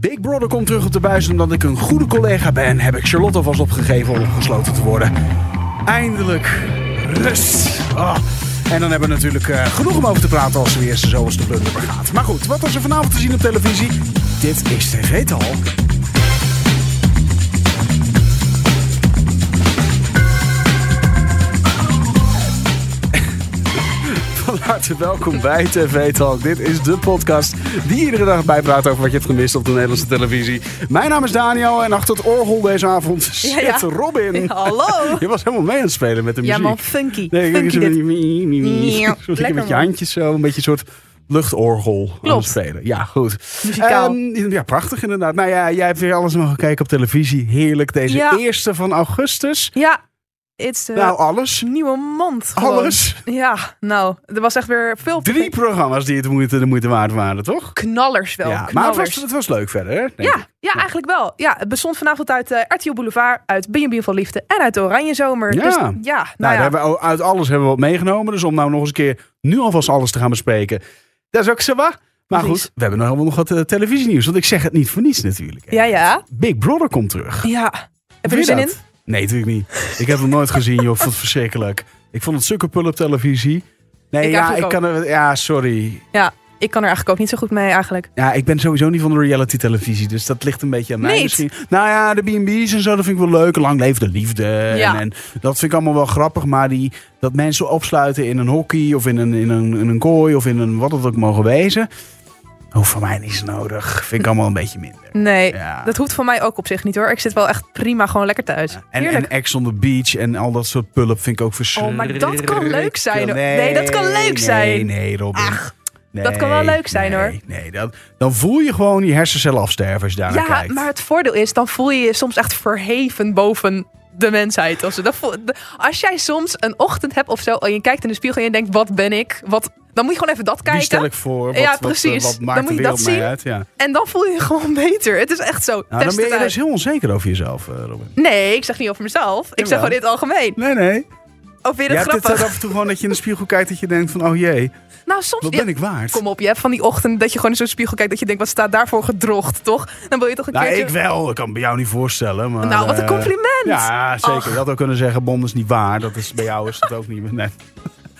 Big Brother komt terug op de buis. Omdat ik een goede collega ben, heb ik Charlotte alvast opgegeven om gesloten te worden. Eindelijk rust. Ah. En dan hebben we natuurlijk eh, genoeg om over te praten als er weer zoals de blunderbur gaat. Maar goed, wat was er vanavond te zien op televisie? Dit is TV Talk. Van harte welkom bij TV Talk. Dit is de podcast die iedere dag bijpraat over wat je hebt gemist op de Nederlandse televisie. Mijn naam is Daniel en achter het orgel deze avond zit Ja, ja. Robin. Ja, hallo. Je was helemaal mee aan het spelen met de Ja muziek. man, funky. Nee, funky zo dit. met, mie, mie, mie. Miauw. Zo lekker met je handjes zo, een beetje een soort luchtorgel aan het Klopt. spelen. Ja, goed. Muzikaal. Ehm, ja, prachtig inderdaad. Nou ja, jij hebt weer alles mogen kijken op televisie. Heerlijk. Deze Ja. eerste van augustus. Ja, it's de nou, alles. nieuwe mond. gewoon. Alles. Ja, nou, er was echt weer veel Drie programma's die het moeite, de moeite waard waren, toch? knallers wel. ja, maar het was, het was leuk verder, hè? denk ja, ik. ja, eigenlijk wel. Ja, het bestond vanavond uit eh RTL Boulevard, uit B&B van Liefde en uit Oranje Zomer. Ja. Dus, ja, Nou, nou daar ja. hebben we, uit alles hebben we wat meegenomen. Dus om nou nog eens een keer nu alvast alles te gaan bespreken. Dat is ook zo wat. Maar Precies. goed, we hebben nog, nog wat eh, televisienieuws. Want ik zeg het niet voor niets natuurlijk. hè. Ja, ja. Big Brother komt terug. Ja. Heb je er zin in? Nee, natuurlijk niet. Ik heb het nooit gezien, joh. Vond het verschrikkelijk. Ik vond het sukkerpul op televisie. Nee, Ik ja, ik kan er... Ja, sorry. Ja, ik kan er eigenlijk ook niet zo goed mee eigenlijk. Ja, ik ben sowieso niet van de reality televisie. Dus dat ligt een beetje aan mij Niet? misschien. Nou ja, de B&B's en zo, dat vind ik wel leuk. Lang leefde liefde. Ja. En, en dat vind ik allemaal wel grappig. Maar die, dat mensen opsluiten in een hockey of in een, in, een, in een kooi of in een wat het ook mogen wezen. Hoeft van mij niet nodig. Vind ik allemaal een beetje minder. Nee, Ja. dat hoeft voor mij ook op zich niet hoor. Ik zit wel echt prima gewoon lekker thuis. En, Heerlijk. en Ex on the Beach en al dat soort pulp vind ik ook verschrikkelijk. Oh, maar dat kan leuk zijn, hoor. Nee, dat kan leuk Nee, zijn. nee, Robin. Ach, Nee, dat kan wel leuk zijn, nee, hoor. Nee, dat, dan voel je gewoon die hersencellen afsterven als je daar Ja, kijkt. maar het voordeel is, dan voel je je soms echt verheven boven de mensheid. De- als jij soms een ochtend hebt of zo, en je kijkt in de spiegel en je denkt, wat ben ik? Wat, dan moet je gewoon even dat Die kijken. stel ik voor. Wat, Ja, wat, precies. Wat, wat Dan maakt moet je dat zien. uit? Ja. En dan voel je je gewoon beter. Het is echt zo. Nou, dan ben je dus heel onzeker over jezelf, eh, Robin. Nee, ik zeg niet over mezelf. Ik zeg gewoon dit algemeen. Nee, nee. Of je Jij het hebt het grappig? af en toe gewoon dat je in de spiegel kijkt dat je denkt van, oh jee, Nou, soms... wat ja, ben ik waard? Kom op, je hebt van die ochtend dat je gewoon in zo'n spiegel kijkt dat je denkt, wat staat daarvoor gedrocht, toch? Dan wil je toch een Nou, keertje... ik wel. Ik kan het bij jou niet voorstellen. Maar, Nou, wat een eh, compliment. Ja, zeker. Je had ook kunnen zeggen, Bond is niet waar. Dat is, bij jou is het ook niet. Nee.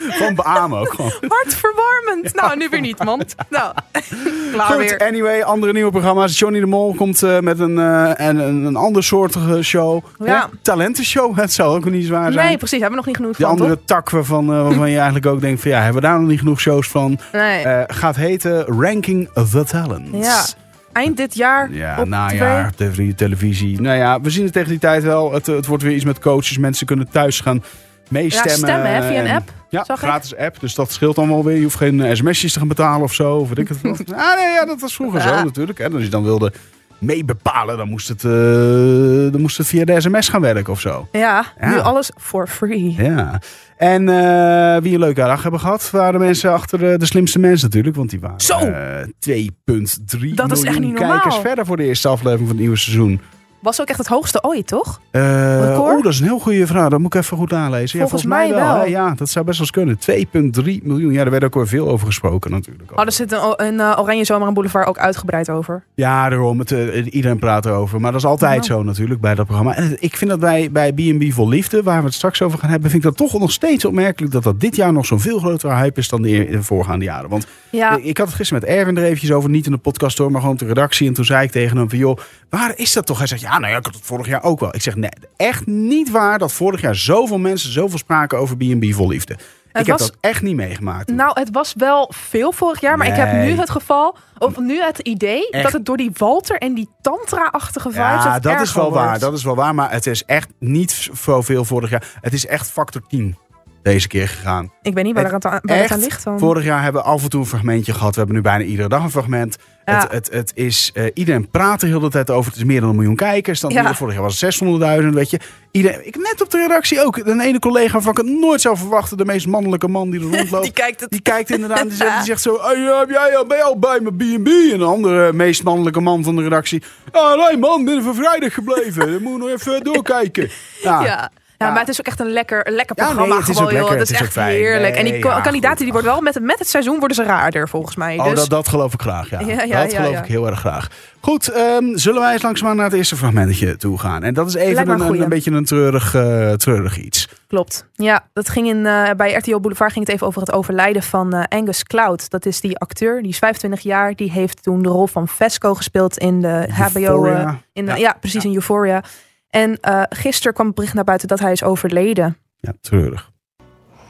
Gewoon beamen ook gewoon. Hartverwarmend. Nou, nu weer niet, man. Nou, klaar Goed, weer. anyway, andere nieuwe programma's. Johnny de Mol komt eh, met een, eh, en, een, ander soortige show. Ja. Hè? Talentenshow, het zou ook niet zwaar zijn. Nee, precies. Hebben we nog niet genoeg van, andere tak waarvan, eh, waarvan je eigenlijk ook denkt van ja, hebben we daar nog niet genoeg shows van? Nee. Gaat heten Ranking the Talents. ja. Eind dit jaar Ja, op najaar, tv- televisie. Nou ja, we zien het tegen die tijd wel. Het, het wordt weer iets met coaches. Mensen kunnen thuis gaan meestemmen. Ja, stemmen, hè, via een En- app, Ja, zag ik. gratis app. Dus dat scheelt dan wel weer. Je hoeft geen eh, sms'jes te gaan betalen of zo. Of weet ik het wat. ah, nee, ja, dat was vroeger zo natuurlijk. Hè. Als je dan wilde meebepalen, dan moest, het, eh, dan moest het via de sms gaan werken of zo. Ja, Ja. nu alles for free. Ja. En eh, wie een leuke dag hebben gehad, waren de mensen achter de slimste mensen natuurlijk. Want die waren Zo. eh, 2,3 Dat is echt miljoen niet normaal. kijkers verder voor de eerste aflevering van het nieuwe seizoen. Was ook echt het hoogste ooit, toch? Record? oh, dat is een heel goede vraag. Dat moet ik even goed aanlezen. Volgens ja, volgens mij, wel. Ja, dat zou best wel eens kunnen. 2,3 miljoen. Ja, daar werd ook weer veel over gesproken natuurlijk. Oh, er zit een, een eh, Oranje Zomer en Boulevard ook uitgebreid over. Ja, daarom. Het, eh, iedereen praat erover. Maar dat is altijd zo natuurlijk bij dat programma. En ik vind dat wij bij B&B Vol Liefde, waar we het straks over gaan hebben, vind ik dat toch nog steeds opmerkelijk dat dat dit jaar nog zo'n veel grotere hype is dan de, de voorgaande jaren. Want Ja, ik- ik had het gisteren met Erwin er eventjes over, niet in de podcast hoor, maar gewoon op de redactie. En toen zei ik tegen hem van, joh, waar is dat toch? Hij zegt, ja, nou ja, ik had het vorig jaar ook wel. Ik zeg, nee, echt niet waar dat vorig jaar zoveel mensen zoveel spraken over B&B Vol Liefde. ik heb dat echt niet meegemaakt. nou, het was wel veel vorig jaar, maar ik heb nu het geval, of nu het idee Echt. dat het door die Walter en die tantra-achtige vibes Ja, dat is wel waar. Dat is wel waar. Maar het is echt niet zoveel vorig jaar. Het is echt factor 10 deze keer gegaan. Ik weet niet waar, Het- aan, waar het aan ligt dan. Vorig jaar hebben we af en toe een fragmentje gehad. We hebben nu bijna iedere dag een fragment. Ja. Het, het, het is, eh, iedereen praat er heel de tijd over. Het is meer dan een miljoen kijkers. Dan Ja. Vorig jaar was het 600.000, weet je. Iedereen, ik net op de redactie ook. Een ene collega waarvan ik het nooit zou verwachten. De meest mannelijke man die er rondloopt. Die kijkt het. Die kijkt inderdaad en die zegt, die zegt zo... "Hey, heb jij al, ben je al bij mijn B&B? En de andere meest mannelijke man van de redactie... Ah, nee man, ben van vrijdag gebleven. Dan moet je nog even doorkijken. Ja, Ja. Ja, maar het is ook echt een lekker, een lekker Ja, nee, programma. het is gewoon, ook lekker, joh. het is echt fijn. heerlijk. en die ja, kandidaten die worden wel met, met het seizoen worden ze raarder volgens mij. Oh, dus dat, dat geloof ik graag, ja. Ja, ja, dat ja, geloof ja. ik heel erg graag. Goed, ehm, zullen wij eens langzaamaan naar het eerste fragmentje toe gaan. En dat is even een, een beetje een treurig, eh, treurig iets. klopt. Ja, dat ging in, eh, bij RTL Boulevard ging het even over het overlijden van eh, Angus Cloud. Dat is die acteur, die is 25 jaar. Die heeft toen de rol van Vesco gespeeld in de HBO. In de, Ja. ja. precies, in Euphoria. En eh gisteren kwam het bericht naar buiten dat hij is overleden. Ja, treurig.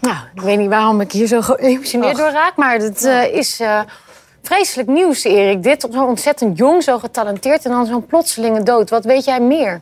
Nou, ik weet niet waarom ik hier zo geëmotioneerd door raak, maar het eh, is eh, vreselijk nieuws, Erik. Dit zo ontzettend jong, zo getalenteerd en dan zo'n plotselinge dood. Wat weet jij meer?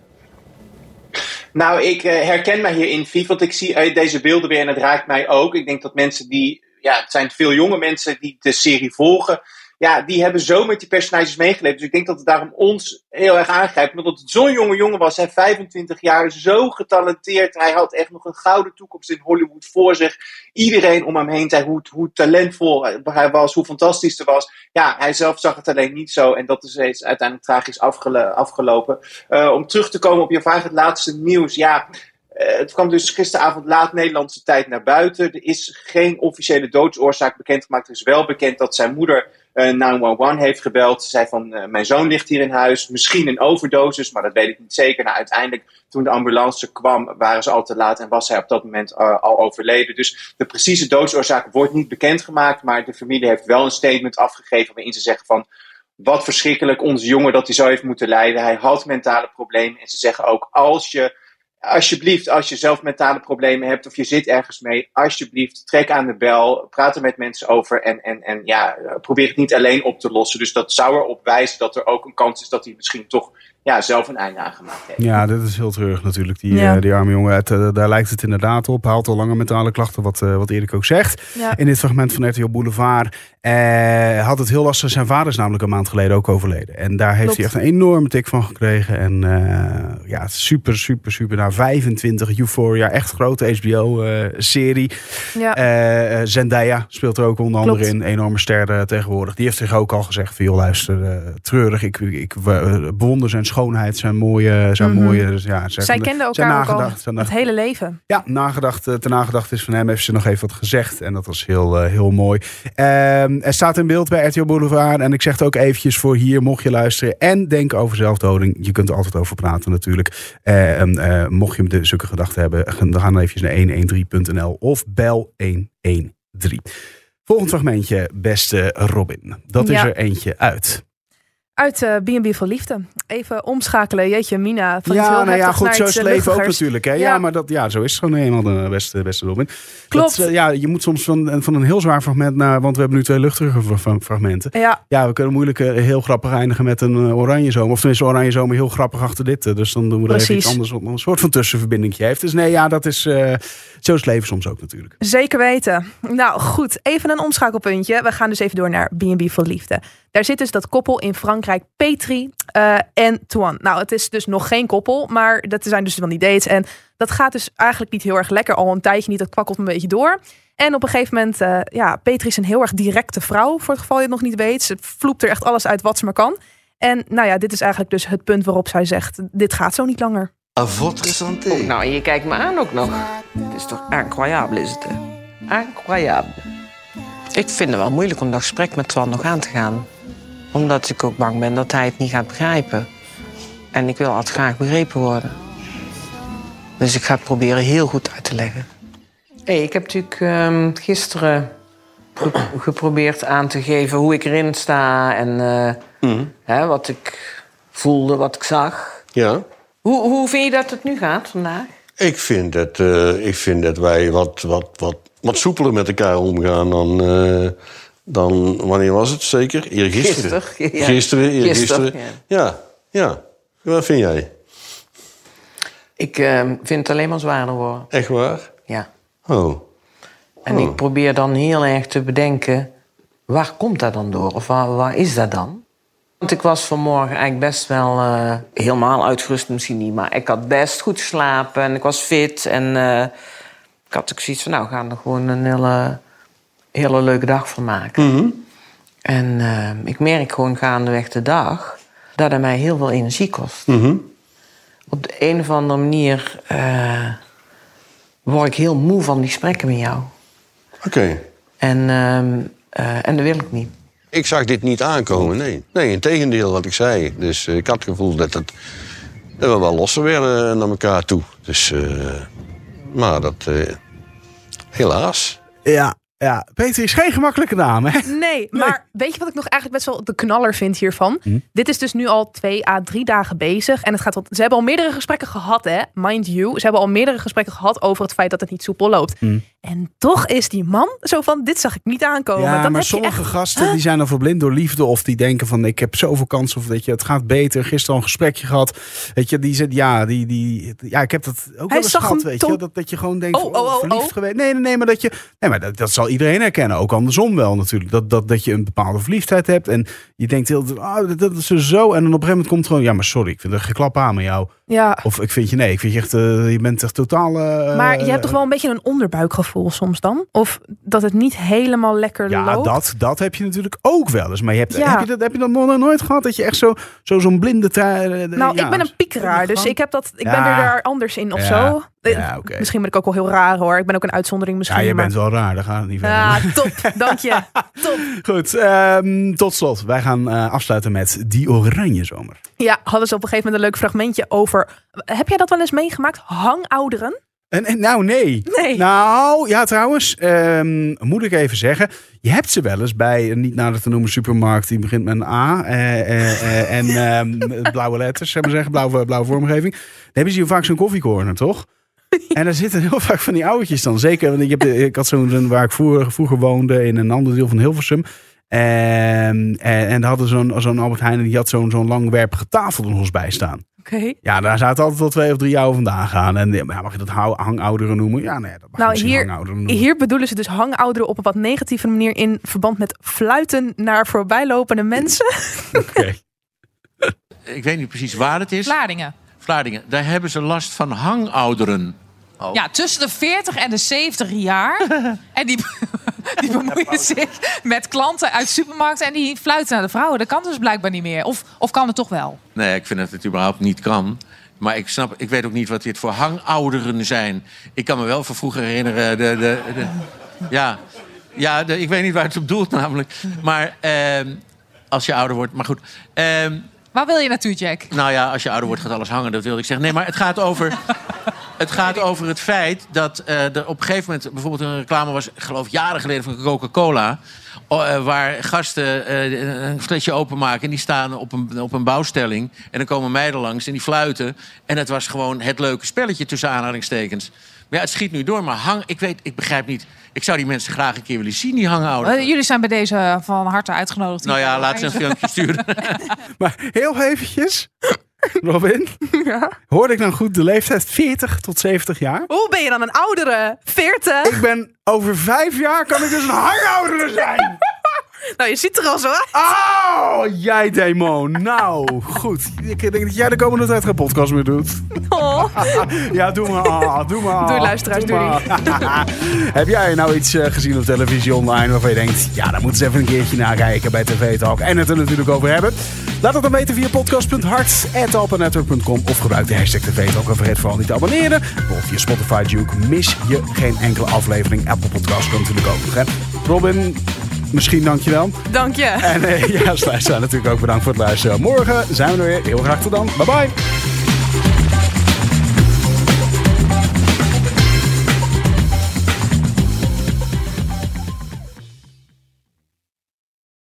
Nou, ik eh, herken mij hierin, Vief, want ik zie deze beelden weer en het raakt mij ook. Ik denk dat mensen die, ja, het zijn veel jonge mensen die de serie volgen, ja, die hebben zo met die personages meegeleefd. Dus ik denk dat het daarom ons heel erg aangrijpt. Omdat het zo'n jonge jongen was, hij 25 jaar, zo getalenteerd. Hij had echt nog een gouden toekomst in Hollywood voor zich. Iedereen om hem heen zei hoe, hoe talentvol hij was, hoe fantastisch hij was. Ja, hij zelf zag het alleen niet zo. En dat is uiteindelijk tragisch afgelo- afgelopen. Eh, om terug te komen op je vraag, het laatste nieuws. Ja, het kwam dus gisteravond laat Nederlandse tijd naar buiten. Er is geen officiële doodsoorzaak bekendgemaakt. Er is wel bekend dat zijn moeder eh 911 heeft gebeld. Ze zei van, eh, mijn zoon ligt hier in huis. Misschien een overdosis, maar dat weet ik niet zeker. Nou, uiteindelijk, toen de ambulance kwam, waren ze al te laat en was hij op dat moment eh, al overleden. Dus de precieze doodsoorzaak wordt niet bekendgemaakt. Maar de familie heeft wel een statement afgegeven waarin ze zeggen van... Wat verschrikkelijk, onze jongen dat hij zo heeft moeten lijden. Hij had mentale problemen. En ze zeggen ook, als je alsjeblieft, als je zelf mentale problemen hebt of je zit ergens mee, alsjeblieft, trek aan de bel, praat er met mensen over en, en, en ja, probeer het niet alleen op te lossen. Dus dat zou erop wijzen dat er ook een kans is dat hij misschien toch ja, zelf een einde aangemaakt heeft. Ja, dit is heel treurig natuurlijk, die, Ja. eh, die arme jongen. Het, eh, daar lijkt het inderdaad op. Hij had al lange mentale klachten, wat, eh, wat Erik ook zegt. Ja. In dit fragment van RTL Boulevard eh, had het heel lastig. Zijn vader is namelijk een maand geleden ook overleden. En daar heeft Klopt. hij echt een enorme tik van gekregen. En eh, ja, super, super, super. Na 25 Euphoria, echt grote HBO-serie. Ja. Zendaya speelt er ook onder andere Klopt. in. Enorme ster tegenwoordig. Die heeft zich ook al gezegd van, joh, luister, eh, treurig. Ik, ik bewonder zijn schoonheid, zijn mooie... Zijn Mhm. mooie dus ja, Zij kenden zijn elkaar ook al nagedacht, zijn het hele leven. ja, nagedacht, eh, ten nagedacht is van hem heeft ze nog even wat gezegd. En dat was heel, eh, heel mooi. Ehm, er staat in beeld bij RTL Boulevard. En ik zeg het ook eventjes voor hier, mocht je luisteren en denken over zelfdoding. Je kunt er altijd over praten natuurlijk. Eh, mocht je de, zulke gedachten hebben, dan ga dan eventjes naar 113.nl of bel 113. Volgend fragmentje, beste Robin. Dat is er eentje uit. Uit eh, B&B voor Liefde. Even omschakelen. Jeetje, Mina. Van ja, nou ja, goed, zo is het eh, leven ook natuurlijk. Hè? Ja. Ja. maar dat, ja, zo is het gewoon eenmaal de beste, beste Robin. Klopt. Dat, eh, ja, je moet soms van, van een heel zwaar fragment naar... Want we hebben nu twee luchtige fra- fra- fragmenten. Ja, Ja, we kunnen moeilijk heel grappig eindigen met een oranje zomer. Of tenminste, oranje zomer heel grappig achter dit. Dus dan doen we er even iets anders op. Een soort van tussenverbinding heeft. Dus nee, ja, dat is... zo is het leven soms ook natuurlijk. zeker weten. Nou goed, even een omschakelpuntje. We gaan dus even door naar B&B voor Liefde. Daar zit dus dat koppel in Frankrijk, Petri eh, en Tuan. Nou, het is dus nog geen koppel, maar dat zijn dus van die dates. En dat gaat dus eigenlijk niet heel erg lekker. Al een tijdje niet, dat kwakkelt een beetje door. En op een gegeven moment, eh, ja, Petri is een heel erg directe vrouw. Voor het geval je het nog niet weet. Ze vloept er echt alles uit wat ze maar kan. En nou ja, dit is eigenlijk dus het punt waarop zij zegt... dit gaat zo niet langer. Votre santé. Nou, en je kijkt me aan ook nog. Het is toch incroyable, is het? hè? Incroyable. Ik vind het wel moeilijk om dat gesprek met Twan nog aan te gaan. Omdat ik ook bang ben dat hij het niet gaat begrijpen. En ik wil altijd graag begrepen worden. Dus ik ga het proberen heel goed uit te leggen. Hey, ik heb natuurlijk ehm, gisteren ge- geprobeerd aan te geven hoe ik erin sta... en eh, hè, wat ik voelde, wat ik zag. Ja, Hoe, hoe vind je dat het nu gaat vandaag? ik vind dat, eh, ik vind dat wij wat, wat, wat, wat soepeler met elkaar omgaan dan, eh, dan... Wanneer was het zeker? Eergisteren. Gisteren, ja. Gisteren, eergisteren. Gisteren, ja. ja, Wat vind jij? Ik eh, vind het alleen maar zwaarder worden. Echt waar? Ja. Oh. En ik probeer dan heel erg te bedenken... waar komt dat dan door? Of waar, waar is dat dan? Want ik was vanmorgen eigenlijk best wel... eh, helemaal uitgerust misschien niet... maar ik had best goed geslapen en ik was fit. En eh, ik had ook zoiets van... nou, we gaan er gewoon een hele, hele leuke dag van maken. En eh, ik merk gewoon gaandeweg de dag... dat het mij heel veel energie kost. Op de een of andere manier... eh, word ik heel moe van die gesprekken met jou. Oké. En, ehm, eh, en dat wil ik niet. Ik zag dit niet aankomen, nee. Nee, in tegendeel wat ik zei. Dus eh, ik had het gevoel dat, het, dat we wel losser werden naar elkaar toe. Dus, eh, maar dat... eh, helaas. Ja, ja. Peter is geen gemakkelijke naam, hè? Nee, maar weet je wat ik nog eigenlijk best wel de knaller vind hiervan? Hm? Dit is dus nu al twee à drie dagen bezig. En het gaat tot, ze hebben al meerdere gesprekken gehad, hè? Mind you. Ze hebben al meerdere gesprekken gehad over het feit dat het niet soepel loopt. Hm. En toch is die man zo van, dit zag ik niet aankomen. Ja, Dan maar heb je sommige echt- gasten die zijn dan verblind door liefde. Of die denken van, ik heb zoveel kansen. Of weet je, het gaat beter. Gisteren al een gesprekje gehad. Weet je, die zegt, ja, die, die, ja, ik heb dat ook wel eens gehad. Weet je, dat, dat je gewoon denkt, Oh, van, oh, oh, verliefd oh. geweest. Nee, nee, nee, maar dat je, nee, maar dat, dat zal iedereen herkennen. Ook andersom wel natuurlijk. Dat, dat, dat je een bepaalde verliefdheid hebt. En je denkt heel, ah, dat, dat is er zo. En dan op een gegeven moment komt gewoon, ja, maar sorry, ik vind er geklap aan met jou. Ja, Of ik vind je, nee, ik vind je echt, eh, je bent echt totaal... eh, maar je hebt toch wel een beetje een onderbuikgevoel soms dan? Of dat het niet helemaal lekker Ja, loopt? dat, dat heb je natuurlijk ook wel eens. Maar je hebt, Ja. heb, je dat, heb je dat nog nooit gehad? Dat je echt zo zo zo'n blinde trui... Nou, ik ben een piekeraar, dus ik, heb dat, ik ben Ja. er daar anders in of Ja. zo. Eh, Ja. Misschien ben ik ook wel heel raar hoor. Ik ben ook een uitzondering misschien. Ja, je maar... bent wel raar, daar gaat het niet verder. Ja, top. Dank je. Top. Goed, ehm, tot slot. Wij gaan eh, afsluiten met Die Oranje Zomer. Ja, hadden ze op een gegeven moment een leuk fragmentje over... Heb jij dat wel eens meegemaakt? Hangouderen? En, en, nou, nee. Nee. Nou, ja, trouwens, ehm, moet ik even zeggen. Je hebt ze wel eens bij een niet nader te noemen supermarkt. Die begint met een A. eh, eh, eh, en ehm, blauwe letters, hebben we zeggen. Blauwe, blauwe vormgeving. Dan hebben ze hier vaak zo'n koffiecorner, toch? En daar zitten heel vaak van die oudjes dan. Zeker, want ik, heb, ik had zo'n waar ik vroeger, vroeger woonde in een ander deel van Hilversum. En, en, en daar hadden ze zo'n zo'n Albert Heijn en die had zo'n zo'n langwerpige tafel er nog eens bij staan. Oké. Ja, daar zaten altijd wel twee of drie jaar vandaan gaan. En ja, mag je dat hangouderen noemen? Ja, nee, dat mag je Nou, hier, hangouderen noemen. hier bedoelen ze dus hangouderen op een wat negatieve manier... in verband met fluiten naar voorbijlopende mensen. Oké. Ik weet niet precies waar het is. Vlaardingen. Vlaardingen. Daar hebben ze last van hangouderen. Ja, tussen de 40 en de 70 jaar. en die, die bemoeien zich met klanten uit supermarkten en die fluiten naar de vrouwen. Dat kan dus blijkbaar niet meer. Of, of kan het toch wel? Nee, ik vind dat het überhaupt niet kan. Maar ik snap, ik weet ook niet wat dit voor hangouderen zijn. Ik kan me wel van vroeger herinneren. De, de, de- ja, ja ik weet niet waar het op doelt namelijk. Maar ehm, als je ouder wordt. Maar goed. ehm, Waar wil je naartoe, Jack? nou ja, als je ouder wordt gaat alles hangen, dat wilde ik zeggen. Nee, maar het gaat over. Het gaat over het feit dat eh, er op een gegeven moment bijvoorbeeld een reclame was, ik geloof jaren geleden van Coca-Cola. eh, waar gasten eh, een flesje openmaken en die staan op een, op een bouwstelling. En dan komen meiden langs en die fluiten. En het was gewoon het leuke spelletje tussen aanhalingstekens. Maar ja, het schiet nu door. Maar hang, ik weet, ik begrijp niet. Ik zou die mensen graag een keer willen zien, die hangouders. Eh, jullie zijn bij deze van harte uitgenodigd. Nou ja, laat ze een filmpje sturen. Maar heel eventjes, Robin. Hoorde ik nou goed de leeftijd 40 tot 70 jaar? Hoe ben je dan een oudere? 40? Ik ben over vijf jaar kan ik dus een hangoudere zijn. Nou, je ziet er al zo uit. Oh, jij demon. Nou, goed. Ik denk dat jij de komende tijd geen podcast meer doet. Oh. Ja, doe maar. ah, Doe maar. Doei, luisteraars, doei. maar. Heb jij nou iets eh, gezien op televisie online waarvan je denkt... ja, daar moeten ze even een keertje naar kijken bij TV Talk. En het er natuurlijk over hebben. Laat het dan weten via podcast.hart.alpanetwork.com of gebruik de hashtag TV Talk en vergeet vooral niet te abonneren. Bijvoorbeeld via Spotify Duke mis je geen enkele aflevering. Apple Podcast kan natuurlijk ook nog, hè. Robin, misschien dankjewel. Dank je. En eh, ja, luisteraar natuurlijk ook bedankt voor het luisteren. Morgen zijn we er weer. Heel graag tot dan. Bye bye.